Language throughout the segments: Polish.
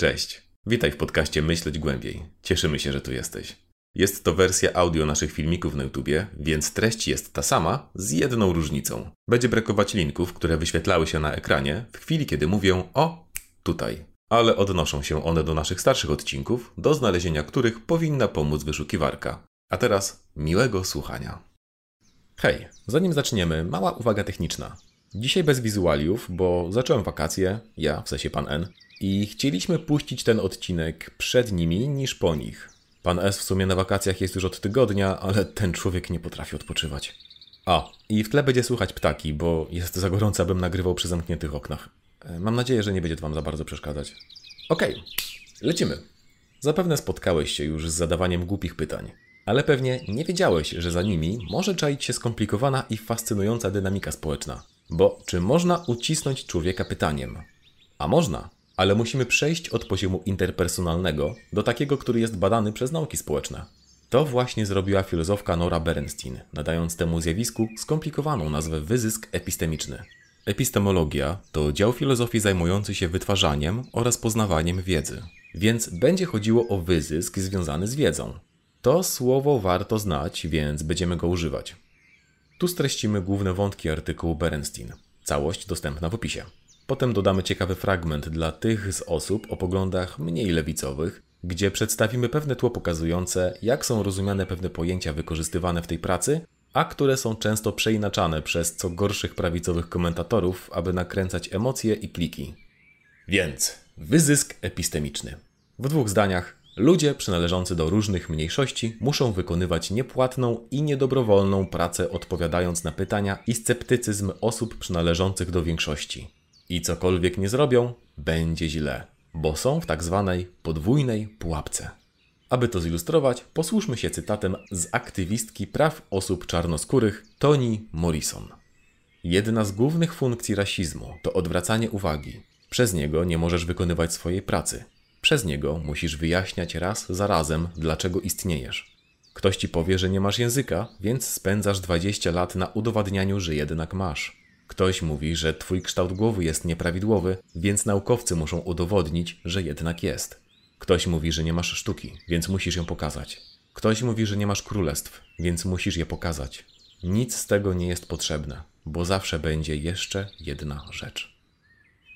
Cześć. Witaj w podcaście Myśleć Głębiej. Cieszymy się, że tu jesteś. Jest to wersja audio naszych filmików na YouTubie, więc treść jest ta sama, z jedną różnicą. Będzie brakować linków, które wyświetlały się na ekranie w chwili, kiedy mówię o tutaj. Ale odnoszą się one do naszych starszych odcinków, do znalezienia których powinna pomóc wyszukiwarka. A teraz miłego słuchania. Hej, zanim zaczniemy, mała uwaga techniczna. Dzisiaj bez wizualiów, bo zacząłem wakacje, ja, w sensie pan N, i chcieliśmy puścić ten odcinek przed nimi niż po nich. Pan S w sumie na wakacjach jest już od tygodnia, ale ten człowiek nie potrafi odpoczywać. A, i w tle będzie słuchać ptaki, bo jest za gorąco, abym nagrywał przy zamkniętych oknach. E, Mam nadzieję, że nie będzie to Wam za bardzo przeszkadzać. Okej, lecimy. Zapewne spotkałeś się już z zadawaniem głupich pytań, ale pewnie nie wiedziałeś, że za nimi może czaić się skomplikowana i fascynująca dynamika społeczna. Bo czy można ucisnąć człowieka pytaniem? A można, ale musimy przejść od poziomu interpersonalnego do takiego, który jest badany przez nauki społeczne. To właśnie zrobiła filozofka Nora Bernstein, nadając temu zjawisku skomplikowaną nazwę wyzysk epistemiczny. Epistemologia to dział filozofii zajmujący się wytwarzaniem oraz poznawaniem wiedzy, więc będzie chodziło o wyzysk związany z wiedzą. To słowo warto znać, więc będziemy go używać. Tu streścimy główne wątki artykułu Bernstein. Całość dostępna w opisie. Potem dodamy ciekawy fragment dla tych z osób o poglądach mniej lewicowych, gdzie przedstawimy pewne tło pokazujące, jak są rozumiane pewne pojęcia wykorzystywane w tej pracy, a które są często przeinaczane przez co gorszych prawicowych komentatorów, aby nakręcać emocje i kliki. Więc wyzysk epistemiczny. W dwóch zdaniach ludzie przynależący do różnych mniejszości muszą wykonywać niepłatną i niedobrowolną pracę odpowiadając na pytania i sceptycyzm osób przynależących do większości. I cokolwiek nie zrobią, będzie źle, bo są w tak zwanej podwójnej pułapce. Aby to zilustrować, posłuszmy się cytatem z aktywistki praw osób czarnoskórych Toni Morrison. Jedna z głównych funkcji rasizmu to odwracanie uwagi. Przez niego nie możesz wykonywać swojej pracy. Przez niego musisz wyjaśniać raz za razem, dlaczego istniejesz. Ktoś ci powie, że nie masz języka, więc spędzasz 20 lat na udowadnianiu, że jednak masz. Ktoś mówi, że twój kształt głowy jest nieprawidłowy, więc naukowcy muszą udowodnić, że jednak jest. Ktoś mówi, że nie masz sztuki, więc musisz ją pokazać. Ktoś mówi, że nie masz królestw, więc musisz je pokazać. Nic z tego nie jest potrzebne, bo zawsze będzie jeszcze jedna rzecz.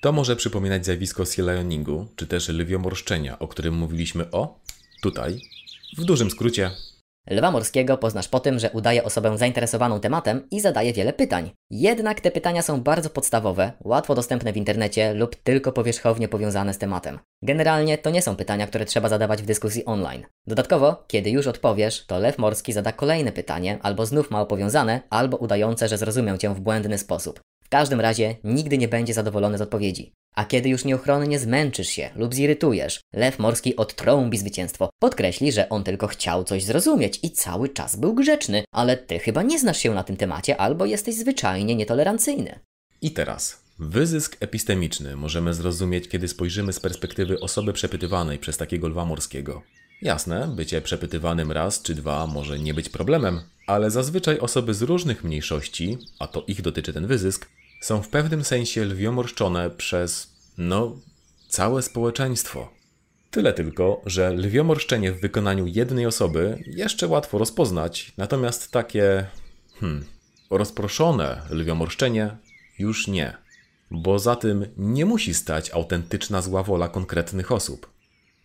To może przypominać zjawisko sielioningu, czy też lwiomorszczenia, o którym mówiliśmy o tutaj. W dużym skrócie, Lwa morskiego poznasz po tym, że udaje osobę zainteresowaną tematem i zadaje wiele pytań. Jednak te pytania są bardzo podstawowe, łatwo dostępne w internecie lub tylko powierzchownie powiązane z tematem. Generalnie to nie są pytania, które trzeba zadawać w dyskusji online. Dodatkowo, kiedy już odpowiesz, to lew morski zada kolejne pytanie, albo znów mało powiązane, albo udające, że zrozumiał cię w błędny sposób. W każdym razie nigdy nie będzie zadowolony z odpowiedzi. A kiedy już nieuchronnie zmęczysz się lub zirytujesz, lew morski odtrąbi zwycięstwo. Podkreśli, że on tylko chciał coś zrozumieć i cały czas był grzeczny, ale ty chyba nie znasz się na tym temacie albo jesteś zwyczajnie nietolerancyjny. I teraz. Wyzysk epistemiczny możemy zrozumieć, kiedy spojrzymy z perspektywy osoby przepytywanej przez takiego lwa morskiego. Jasne, bycie przepytywanym raz czy dwa może nie być problemem, ale zazwyczaj osoby z różnych mniejszości, a to ich dotyczy ten wyzysk, są w pewnym sensie lwiomorszczone przez, no, całe społeczeństwo. Tyle tylko, że lwiomorszczenie w wykonaniu jednej osoby jeszcze łatwo rozpoznać, natomiast takie, hmm, rozproszone lwiomorszczenie już nie. Bo za tym nie musi stać autentyczna zła wola konkretnych osób.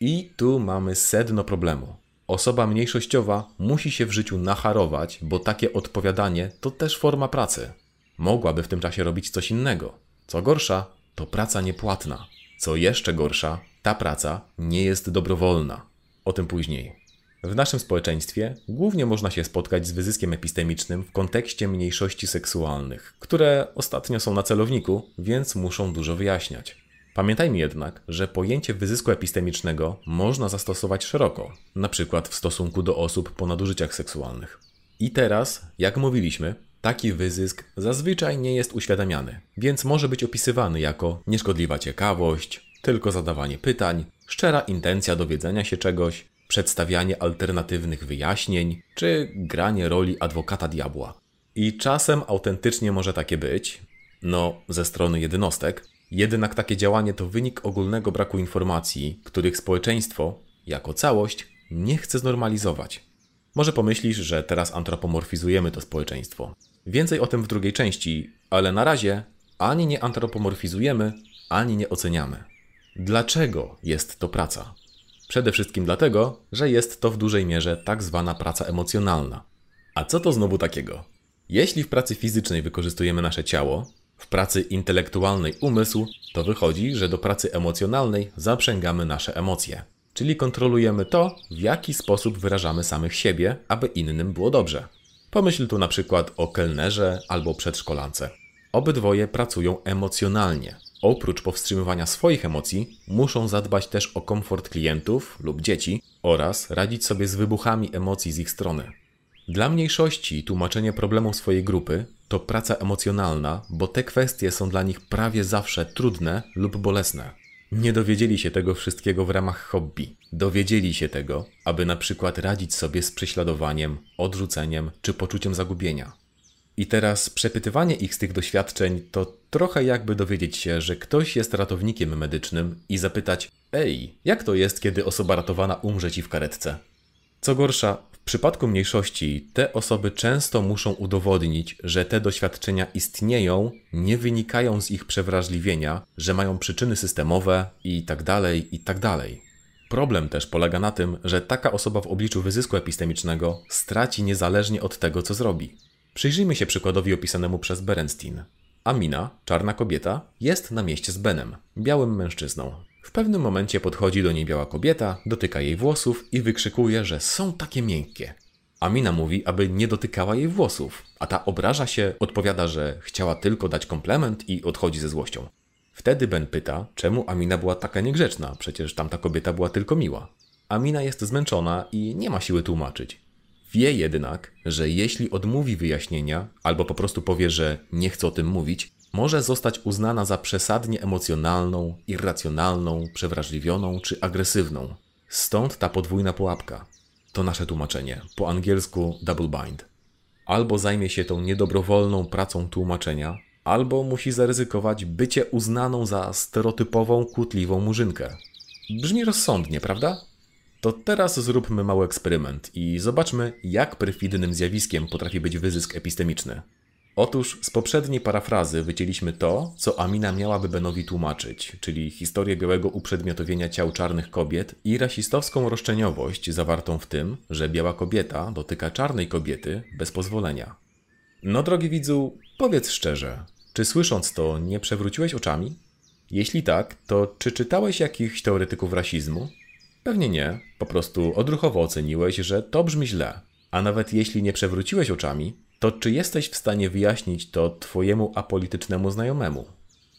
I tu mamy sedno problemu. Osoba mniejszościowa musi się w życiu nacharować, bo takie odpowiadanie to też forma pracy. Mogłaby w tym czasie robić coś innego. Co gorsza, to praca niepłatna. Co jeszcze gorsza, ta praca nie jest dobrowolna. O tym później. W naszym społeczeństwie głównie można się spotkać z wyzyskiem epistemicznym w kontekście mniejszości seksualnych, które ostatnio są na celowniku, więc muszą dużo wyjaśniać. Pamiętajmy jednak, że pojęcie wyzysku epistemicznego można zastosować szeroko, na przykład w stosunku do osób po nadużyciach seksualnych. I teraz, jak mówiliśmy, taki wyzysk zazwyczaj nie jest uświadamiany, więc może być opisywany jako nieszkodliwa ciekawość, tylko zadawanie pytań, szczera intencja dowiedzenia się czegoś, przedstawianie alternatywnych wyjaśnień czy granie roli adwokata diabła. I czasem autentycznie może takie być, no ze strony jednostek, Jednak takie działanie to wynik ogólnego braku informacji, których społeczeństwo, jako całość, nie chce znormalizować. Może pomyślisz, że teraz antropomorfizujemy to społeczeństwo. Więcej o tym w drugiej części, ale na razie ani nie antropomorfizujemy, ani nie oceniamy. Dlaczego jest to praca? Przede wszystkim dlatego, że jest to w dużej mierze tak zwana praca emocjonalna. A co to znowu takiego? Jeśli w pracy fizycznej wykorzystujemy nasze ciało, w pracy intelektualnej umysł, to wychodzi, że do pracy emocjonalnej zaprzęgamy nasze emocje. Czyli kontrolujemy to, w jaki sposób wyrażamy samych siebie, aby innym było dobrze. Pomyśl tu na przykład o kelnerze albo przedszkolance. Obydwoje pracują emocjonalnie. Oprócz powstrzymywania swoich emocji, muszą zadbać też o komfort klientów lub dzieci oraz radzić sobie z wybuchami emocji z ich strony. Dla mniejszości tłumaczenie problemów swojej grupy to praca emocjonalna, bo te kwestie są dla nich prawie zawsze trudne lub bolesne. Nie dowiedzieli się tego wszystkiego w ramach hobby. Dowiedzieli się tego, aby na przykład radzić sobie z prześladowaniem, odrzuceniem czy poczuciem zagubienia. I teraz przepytywanie ich z tych doświadczeń to trochę jakby dowiedzieć się, że ktoś jest ratownikiem medycznym i zapytać: Ej, jak to jest, kiedy osoba ratowana umrze ci w karetce? Co gorsza, przypadku mniejszości te osoby często muszą udowodnić, że te doświadczenia istnieją, nie wynikają z ich przewrażliwienia, że mają przyczyny systemowe i tak dalej, i tak. Problem też polega na tym, że taka osoba w obliczu wyzysku epistemicznego straci niezależnie od tego, co zrobi. Przyjrzyjmy się przykładowi opisanemu przez Berenstein. Amina, czarna kobieta, jest na mieście z Benem, białym mężczyzną. W pewnym momencie podchodzi do niej biała kobieta, dotyka jej włosów i wykrzykuje, że są takie miękkie. Amina mówi, aby nie dotykała jej włosów, a ta obraża się, odpowiada, że chciała tylko dać komplement i odchodzi ze złością. Wtedy Ben pyta, czemu Amina była taka niegrzeczna, przecież tamta kobieta była tylko miła. Amina jest zmęczona i nie ma siły tłumaczyć. Wie jednak, że jeśli odmówi wyjaśnienia albo po prostu powie, że nie chce o tym mówić, może zostać uznana za przesadnie emocjonalną, irracjonalną, przewrażliwioną czy agresywną. Stąd ta podwójna pułapka. To nasze tłumaczenie, po angielsku double bind. Albo zajmie się tą niedobrowolną pracą tłumaczenia, albo musi zaryzykować bycie uznaną za stereotypową, kłótliwą murzynkę. Brzmi rozsądnie, prawda? To teraz zróbmy mały eksperyment i zobaczmy, jak perfidnym zjawiskiem potrafi być wyzysk epistemiczny. Otóż z poprzedniej parafrazy wycięliśmy to, co Amina miałaby Benowi tłumaczyć, czyli historię białego uprzedmiotowienia ciał czarnych kobiet i rasistowską roszczeniowość zawartą w tym, że biała kobieta dotyka czarnej kobiety bez pozwolenia. No drogi widzu, powiedz szczerze, czy słysząc to nie przewróciłeś oczami? Jeśli tak, to czy czytałeś jakichś teoretyków rasizmu? Pewnie nie, po prostu odruchowo oceniłeś, że to brzmi źle. A nawet jeśli nie przewróciłeś oczami, to czy jesteś w stanie wyjaśnić to Twojemu apolitycznemu znajomemu?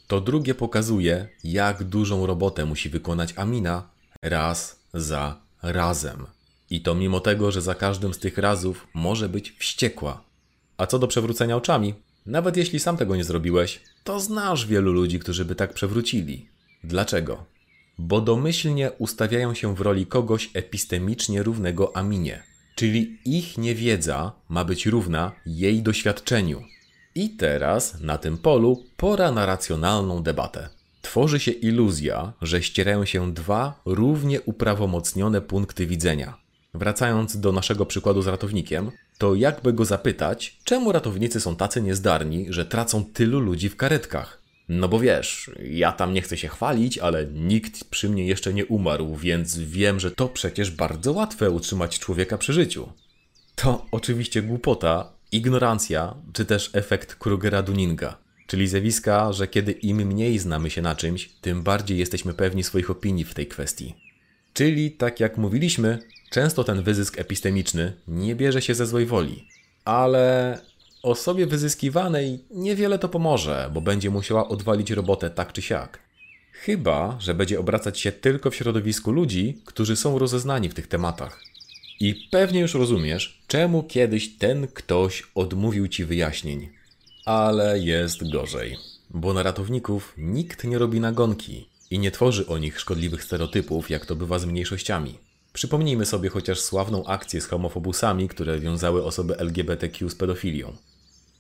To drugie pokazuje, jak dużą robotę musi wykonać Amina raz za razem. I to mimo tego, że za każdym z tych razów może być wściekła. A co do przewrócenia oczami, nawet jeśli sam tego nie zrobiłeś, to znasz wielu ludzi, którzy by tak przewrócili. Dlaczego? Bo domyślnie ustawiają się w roli kogoś epistemicznie równego Aminie czyli ich niewiedza ma być równa jej doświadczeniu. I teraz na tym polu pora na racjonalną debatę. Tworzy się iluzja, że ścierają się dwa równie uprawomocnione punkty widzenia. Wracając do naszego przykładu z ratownikiem, to jakby go zapytać, czemu ratownicy są tacy niezdarni, że tracą tylu ludzi w karetkach? No bo wiesz, ja tam nie chcę się chwalić, ale nikt przy mnie jeszcze nie umarł, więc wiem, że to przecież bardzo łatwe utrzymać człowieka przy życiu. To oczywiście głupota, ignorancja, czy też efekt Krugera-Dunninga, czyli zjawiska, że kiedy im mniej znamy się na czymś, tym bardziej jesteśmy pewni swoich opinii w tej kwestii. Czyli, tak jak mówiliśmy, często ten wyzysk epistemiczny nie bierze się ze złej woli, ale Osobie wyzyskiwanej niewiele to pomoże, bo będzie musiała odwalić robotę tak czy siak. Chyba, że będzie obracać się tylko w środowisku ludzi, którzy są rozeznani w tych tematach. I pewnie już rozumiesz, czemu kiedyś ten ktoś odmówił ci wyjaśnień. Ale jest gorzej, bo na ratowników nikt nie robi nagonki i nie tworzy o nich szkodliwych stereotypów, jak to bywa z mniejszościami. Przypomnijmy sobie chociaż sławną akcję z homofobusami, które wiązały osoby LGBTQ z pedofilią.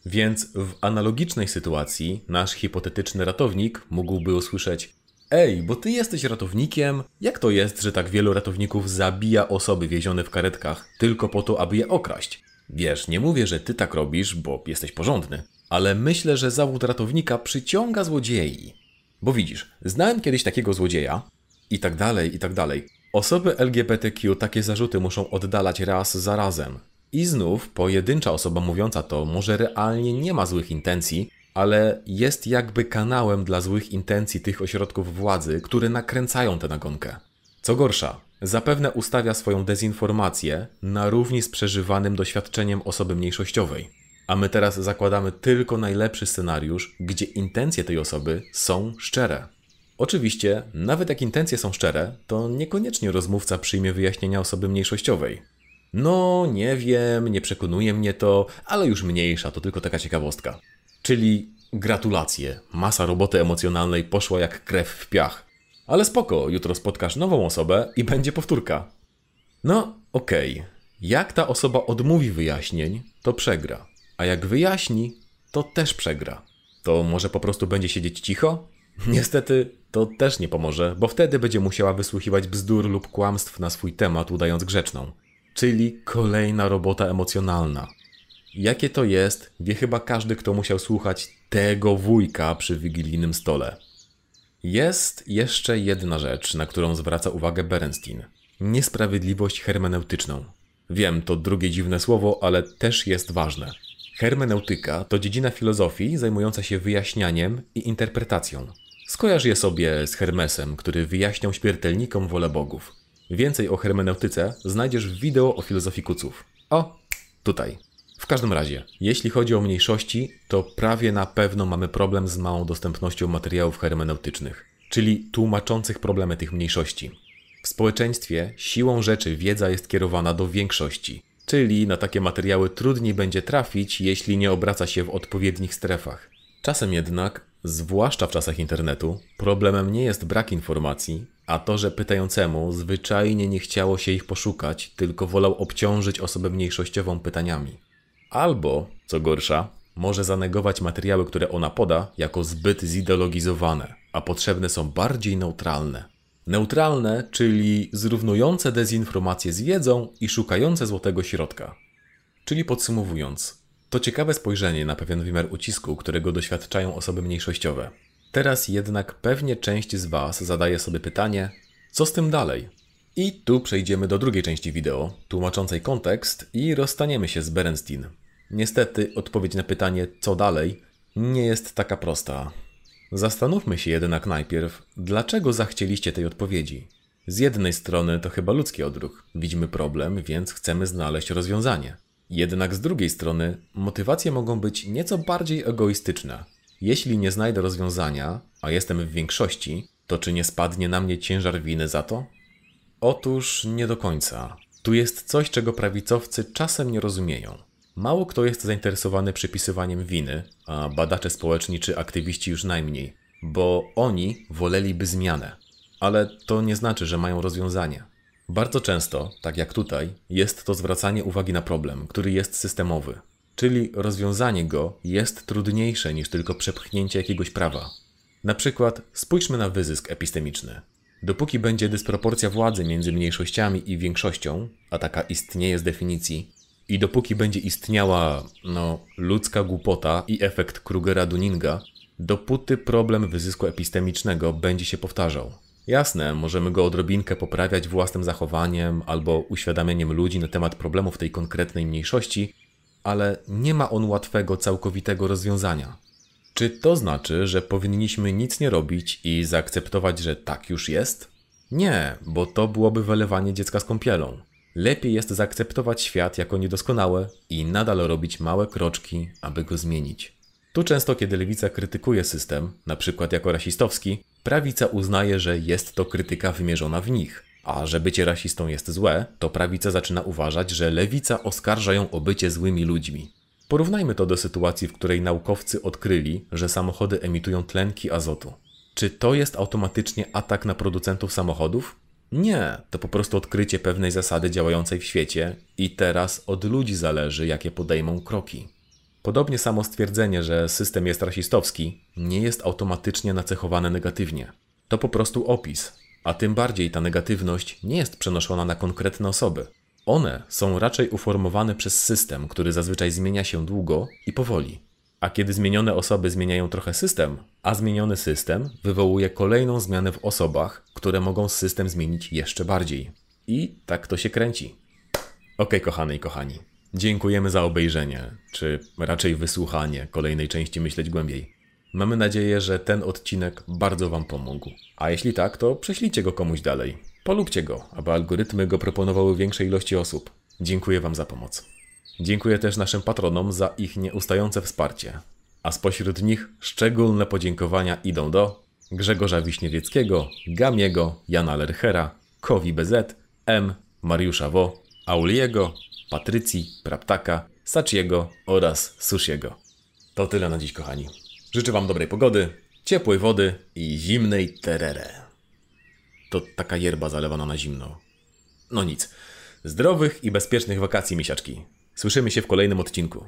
Więc w analogicznej sytuacji nasz hipotetyczny ratownik mógłby usłyszeć: Ej, bo ty jesteś ratownikiem? Jak to jest, że tak wielu ratowników zabija osoby wiezione w karetkach tylko po to, aby je okraść? Wiesz, nie mówię, że ty tak robisz, bo jesteś porządny, ale myślę, że zawód ratownika przyciąga złodziei. Bo widzisz, znałem kiedyś takiego złodzieja i tak dalej, i tak dalej. Osoby LGBTQ takie zarzuty muszą oddalać raz za razem. I znów pojedyncza osoba mówiąca to może realnie nie ma złych intencji, ale jest jakby kanałem dla złych intencji tych ośrodków władzy, które nakręcają tę nagonkę. Co gorsza, zapewne ustawia swoją dezinformację na równi z przeżywanym doświadczeniem osoby mniejszościowej. A my teraz zakładamy tylko najlepszy scenariusz, gdzie intencje tej osoby są szczere. Oczywiście, nawet jak intencje są szczere, to niekoniecznie rozmówca przyjmie wyjaśnienia osoby mniejszościowej. No, nie wiem, nie przekonuje mnie to, ale już mniejsza, to tylko taka ciekawostka. Czyli gratulacje, masa roboty emocjonalnej poszła jak krew w piach. Ale spoko, jutro spotkasz nową osobę i będzie powtórka. No, okej. Okay. Jak ta osoba odmówi wyjaśnień, to przegra. A jak wyjaśni, to też przegra. To może po prostu będzie siedzieć cicho? Niestety to też nie pomoże, bo wtedy będzie musiała wysłuchiwać bzdur lub kłamstw na swój temat, udając grzeczną. Czyli kolejna robota emocjonalna. Jakie to jest, wie chyba każdy, kto musiał słuchać tego wujka przy wigilijnym stole. Jest jeszcze jedna rzecz, na którą zwraca uwagę Berenstein. Niesprawiedliwość hermeneutyczną. Wiem, to drugie dziwne słowo, ale też jest ważne. Hermeneutyka to dziedzina filozofii zajmująca się wyjaśnianiem i interpretacją. Skojarz je sobie z Hermesem, który wyjaśniał śmiertelnikom wolę bogów. Więcej o hermeneutyce znajdziesz w wideo o filozofii kuców. O, tutaj. W każdym razie, jeśli chodzi o mniejszości, to prawie na pewno mamy problem z małą dostępnością materiałów hermeneutycznych, czyli tłumaczących problemy tych mniejszości. W społeczeństwie siłą rzeczy wiedza jest kierowana do większości, czyli na takie materiały trudniej będzie trafić, jeśli nie obraca się w odpowiednich strefach. Czasem jednak, zwłaszcza w czasach internetu, problemem nie jest brak informacji, a to, że pytającemu zwyczajnie nie chciało się ich poszukać, tylko wolał obciążyć osobę mniejszościową pytaniami. Albo, co gorsza, może zanegować materiały, które ona poda, jako zbyt zideologizowane, a potrzebne są bardziej neutralne. Neutralne, czyli zrównujące dezinformację z wiedzą i szukające złotego środka. Czyli podsumowując, to ciekawe spojrzenie na pewien wymiar ucisku, którego doświadczają osoby mniejszościowe. Teraz jednak pewnie część z Was zadaje sobie pytanie, co z tym dalej? I tu przejdziemy do drugiej części wideo, tłumaczącej kontekst i rozstaniemy się z Berenstein. Niestety odpowiedź na pytanie, co dalej, nie jest taka prosta. Zastanówmy się jednak najpierw, dlaczego zachcieliście tej odpowiedzi. Z jednej strony to chyba ludzki odruch. Widzimy problem, więc chcemy znaleźć rozwiązanie. Jednak z drugiej strony motywacje mogą być nieco bardziej egoistyczne. Jeśli nie znajdę rozwiązania, a jestem w większości, to czy nie spadnie na mnie ciężar winy za to? Otóż nie do końca. Tu jest coś, czego prawicowcy czasem nie rozumieją. Mało kto jest zainteresowany przypisywaniem winy, a badacze społeczni czy aktywiści już najmniej, bo oni woleliby zmianę. Ale to nie znaczy, że mają rozwiązanie. Bardzo często, tak jak tutaj, jest to zwracanie uwagi na problem, który jest systemowy, czyli rozwiązanie go jest trudniejsze niż tylko przepchnięcie jakiegoś prawa. Na przykład spójrzmy na wyzysk epistemiczny. Dopóki będzie dysproporcja władzy między mniejszościami i większością, a taka istnieje z definicji, i dopóki będzie istniała, no, ludzka głupota i efekt Krugera-Dunninga, dopóty problem wyzysku epistemicznego będzie się powtarzał. Jasne, możemy go odrobinkę poprawiać własnym zachowaniem albo uświadamianiem ludzi na temat problemów tej konkretnej mniejszości, ale nie ma on łatwego, całkowitego rozwiązania. Czy to znaczy, że powinniśmy nic nie robić i zaakceptować, że tak już jest? Nie, bo to byłoby wylewanie dziecka z kąpielą. Lepiej jest zaakceptować świat jako niedoskonały i nadal robić małe kroczki, aby go zmienić. Tu często, kiedy lewica krytykuje system, na przykład jako rasistowski, prawica uznaje, że jest to krytyka wymierzona w nich. A że bycie rasistą jest złe, to prawica zaczyna uważać, że lewica oskarża ją o bycie złymi ludźmi. Porównajmy to do sytuacji, w której naukowcy odkryli, że samochody emitują tlenki azotu. Czy to jest automatycznie atak na producentów samochodów? Nie, to po prostu odkrycie pewnej zasady działającej w świecie i teraz od ludzi zależy, jakie podejmą kroki. Podobnie samo stwierdzenie, że system jest rasistowski, nie jest automatycznie nacechowane negatywnie. To po prostu opis, a tym bardziej ta negatywność nie jest przenoszona na konkretne osoby. One są raczej uformowane przez system, który zazwyczaj zmienia się długo i powoli. A kiedy zmienione osoby zmieniają trochę system, a zmieniony system wywołuje kolejną zmianę w osobach, które mogą system zmienić jeszcze bardziej. I tak to się kręci. Okej, kochane i kochani. Dziękujemy za obejrzenie, czy raczej wysłuchanie kolejnej części Myśleć Głębiej. Mamy nadzieję, że ten odcinek bardzo Wam pomógł. A jeśli tak, to prześlijcie go komuś dalej. Polubcie go, aby algorytmy go proponowały większej ilości osób. Dziękuję Wam za pomoc. Dziękuję też naszym patronom za ich nieustające wsparcie. A spośród nich szczególne podziękowania idą do Grzegorza Wiśniewieckiego, Gamiego, Jana Lerchera, Kowi BZ, M, Mariusza Wo, Auliego, Patrycji, Praptaka, Sachiego oraz Sushiego. To tyle na dziś, kochani. Życzę Wam dobrej pogody, ciepłej wody i zimnej terere. To taka yerba zalewana na zimno. No nic. Zdrowych i bezpiecznych wakacji, misiaczki. Słyszymy się w kolejnym odcinku.